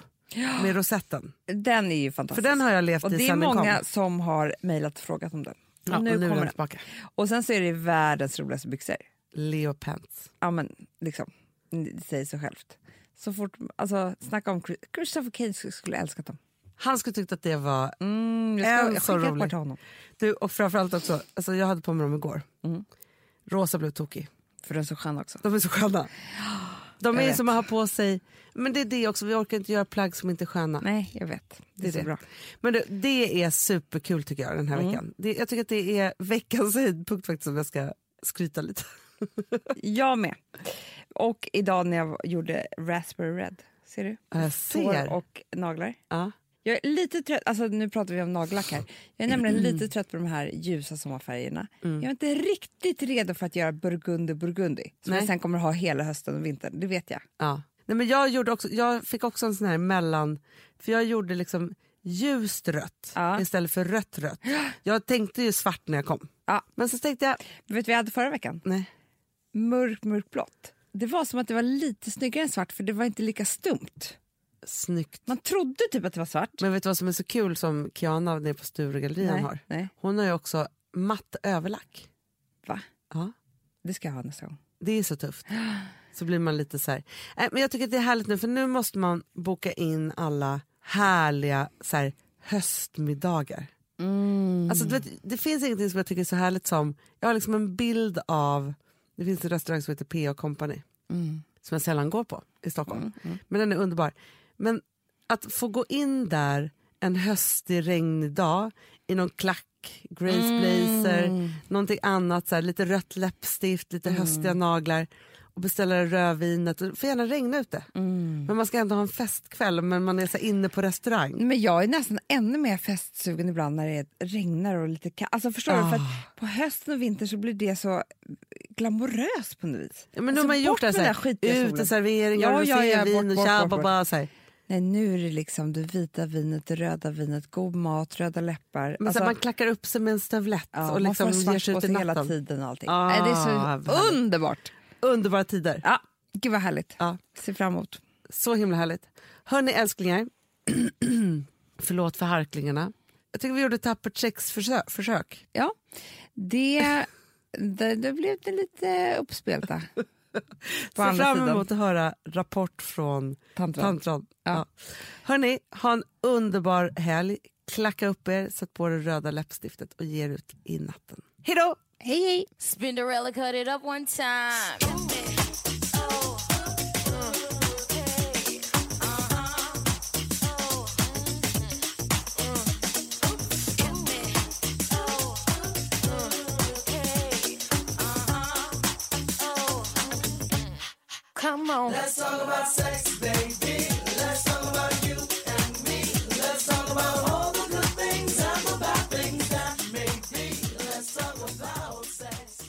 med rosetten. Den är ju fantastisk. För den har jag levt och i det är sen den många kom. som har mejlat och frågat om den. Ja, och nu, nu är kommer den tillbaka. Och sen så är det världens roligaste byxor. Leo Pants. Ja men liksom, det säger sig självt. Så fort, alltså snacka om Chris- Christopher Cage skulle älskat dem. Han skulle tyckt att det var Mm, jag En ska jag så rolig. honom. Du, och framförallt också, alltså jag hade på mig dem igår. Mm. Rosa blev tokig. För den är så skön också. De är så sköna. De är som att ha på sig, men det är det också, vi orkar inte göra plagg som inte är sköna. Nej, jag vet. Det är, Det är bra. Men det, det är superkul tycker jag den här Mm. veckan. Det, jag tycker att det är veckans höjdpunkt faktiskt om jag ska skryta lite. Jag med. Och idag när jag gjorde Raspberry Red, ser du? Ja, jag Tår ser. och naglar. Ja. Jag är lite trött, alltså nu pratar vi om nagellack här. Jag är nämligen lite trött på de här ljusa sommarfärgerna. Mm. Jag är inte riktigt redo för att göra burgundi burgundi. Som Nej. jag sen kommer ha hela hösten och vintern, det vet jag. Ja. Nej, men jag, gjorde också, jag fick också en sån här mellan, för jag gjorde liksom ljust rött Ja. istället för rött rött. Jag tänkte ju svart när jag kom. Ja. Men så tänkte jag, Vet du vad jag hade förra veckan? nej. Mörk, mörkblått. Det var som att det var lite snyggare än svart för det var inte lika stumt. Snyggt. Man trodde typ att det var svart. Men vet du vad som är så kul som Kiana nere på Sturegallerian Nej, har? nej. Hon har ju också matt överlack. Va? Ja. Det ska jag ha nästa gång. Det är så tufft. Så blir man lite så här. Nej, men jag tycker att det är härligt nu för nu måste man boka in alla härliga så här, höstmiddagar. Alltså, du vet, det finns ingenting som jag tycker är så härligt som, jag har liksom en bild av, det finns en restaurang som heter P.A. Company som jag sällan går på i Stockholm. Men den är underbar. Men att få gå in där en höstig regnig dag i någon klack, Grace blazer, någonting annat, så här, lite rött läppstift, lite höstiga naglar och beställa rödvinet. Det får gärna regna ute. Men man ska ändå ha en festkväll men man är så inne på restaurang. Men jag är nästan ännu mer festsugen ibland när det regnar och lite kallt. Alltså förstår du? För att på hösten och vintern så blir det så glamoröst på något vis. Ja, men nu Alltså, har man gjort bort det så här, uteserveringar, Ja, ja, ja, rosévin bort, och bort, tja, bort, bort. bara, så här. Nej, nu är det liksom det vita vinet, det röda vinet, god mat, röda läppar. Men så här, man klackar upp sig med en stövlett ja, och liksom ger sig ut i sig hela natten. tiden och allting. Ah, det är så härligt. underbart. Underbara tider. Ja, gud vad härligt. Ja. Ser fram emot. Så himla härligt. Hörni älsklingar, förlåt för harklingarna. Jag tycker vi gjorde ett tappert sexförsök. Försök. Ja, det, det, det blev det lite uppspelta. På Ser andra fram sidan. emot att höra rapport från Tantran. Tantran. Ja. Ja. Hörni, ha en underbar helg. Klacka upp er, sätt på det röda läppstiftet och ge er ut i natten. Hej då! Hej, hej! Spinderella cut it up one time. Come on. Let's talk about sex, baby. Let's talk about you and me. Let's talk about all the good things and the bad things that may be. Let's talk about sex.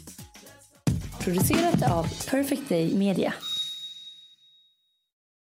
Producerat av Perfect Day Media.